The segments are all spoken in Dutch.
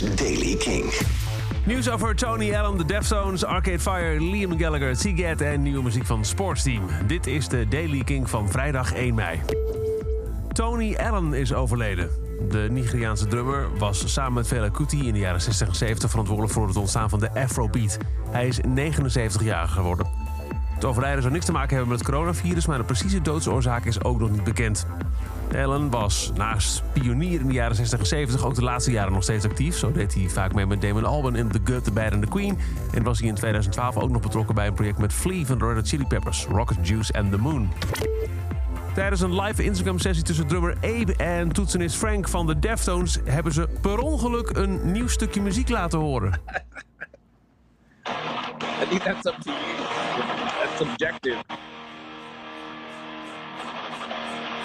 Daily King. Nieuws over Tony Allen, The Deftones, Arcade Fire, Liam Gallagher, Seagate en nieuwe muziek van Sportsteam. Dit is de Daily King van vrijdag 1 mei. Tony Allen is overleden. De Nigeriaanse drummer was samen met Fela Kuti in de jaren 60 en 70 verantwoordelijk voor het ontstaan van de Afrobeat. Hij is 79 jaar geworden. Het overlijden zou niks te maken hebben met het coronavirus, maar de precieze doodsoorzaak is ook nog niet bekend. Allen was naast pionier in de jaren 60 en 70 ook de laatste jaren nog steeds actief. Zo deed hij vaak mee met Damon Albarn in The Good, The Bad and The Queen. En was hij in 2012 ook nog betrokken bij een project met Flea van de Red Hot Chili Peppers, Rocket Juice and The Moon. Tijdens een live Instagram-sessie tussen drummer Abe en toetsenist Frank van de Deftones hebben ze per ongeluk een nieuw stukje muziek laten horen. I think that's up to you. Subjective.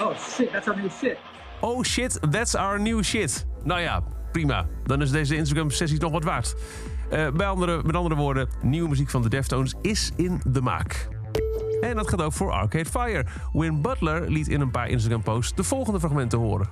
Oh shit, that's our new shit. Oh shit, that's our new shit. Nou ja, prima. Dan is deze Instagram-sessie nog wat waard. Eh, bij andere, met andere woorden, nieuwe muziek van de Deftones is in de maak. En dat gaat ook voor Arcade Fire. Win Butler liet in een paar Instagram-posts de volgende fragmenten horen.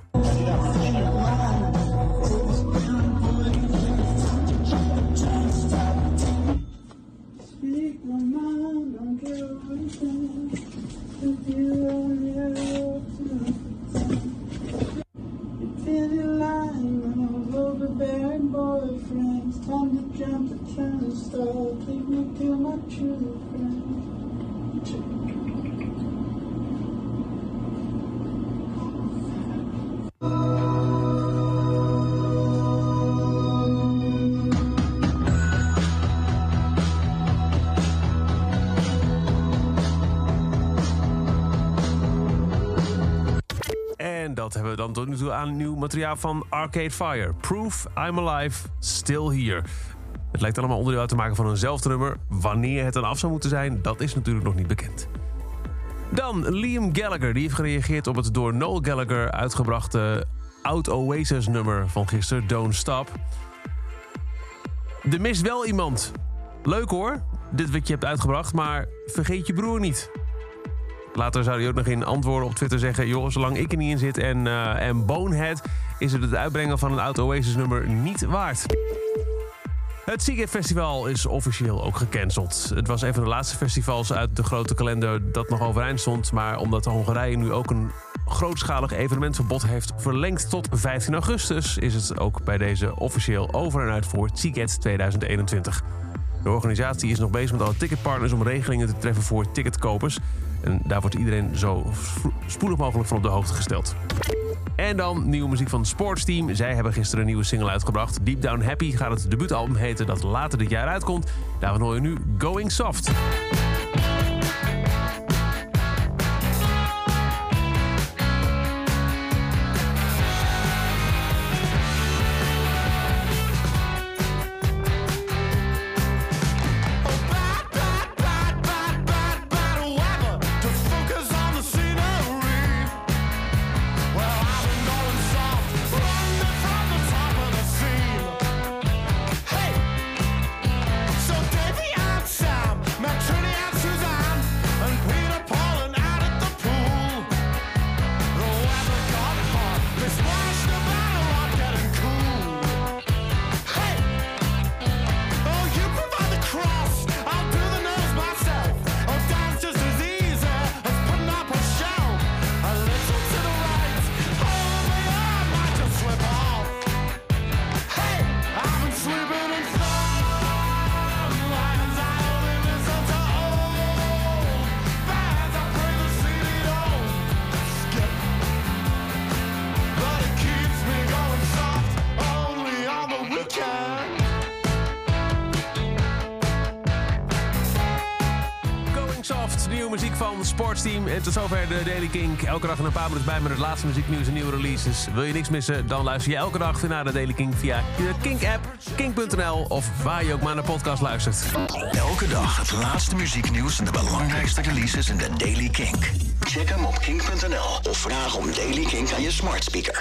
Feel your line overbearing boyfriends. Time to jump the turnstile. Take me to my true friends. Dat hebben we dan tot nu toe aan nieuw materiaal van Arcade Fire. Proof I'm Alive, Still Here. Het lijkt allemaal onderdeel uit te maken van eenzelfde nummer. Wanneer het dan af zou moeten zijn, dat is natuurlijk nog niet bekend. Dan Liam Gallagher, die heeft gereageerd op het door Noel Gallagher uitgebrachte Out Oasis nummer van gisteren, Don't Stop. Er mist wel iemand. Leuk hoor, dit wat je hebt uitgebracht, maar vergeet je broer niet. Later zou hij ook nog in antwoorden op Twitter zeggen... joh, zolang ik er niet in zit en, eh, en Bonehead... is het het uitbrengen van een Out Oasis nummer niet waard. Het Seagate Festival is officieel ook gecanceld. Het was een van de laatste festivals uit de grote kalender dat nog overeind stond. Maar omdat Hongarije nu ook een grootschalig evenementverbod heeft verlengd tot 15 augustus... is het ook bij deze officieel over en uit voor Seagate 2021. De organisatie is nog bezig met alle ticketpartners om regelingen te treffen voor ticketkopers. En daar wordt iedereen zo spoedig mogelijk van op de hoogte gesteld. En dan nieuwe muziek van het Sportsteam. Zij hebben gisteren een nieuwe single uitgebracht. Deep Down Happy gaat het debuutalbum heten dat later dit jaar uitkomt. Daarvan hoor je nu Going Soft. Nieuwe muziek van Sportsteam. En tot zover de Daily Kink. Elke dag een paar minuten bij met het laatste muzieknieuws en nieuwe releases. Wil je niks missen? Dan luister je elke dag naar de Daily Kink via de Kink-app, kink.nl of waar je ook maar naar podcast luistert. Elke dag het laatste muzieknieuws en de belangrijkste releases in de Daily Kink. Check hem op kink.nl of vraag om Daily Kink aan je smart speaker.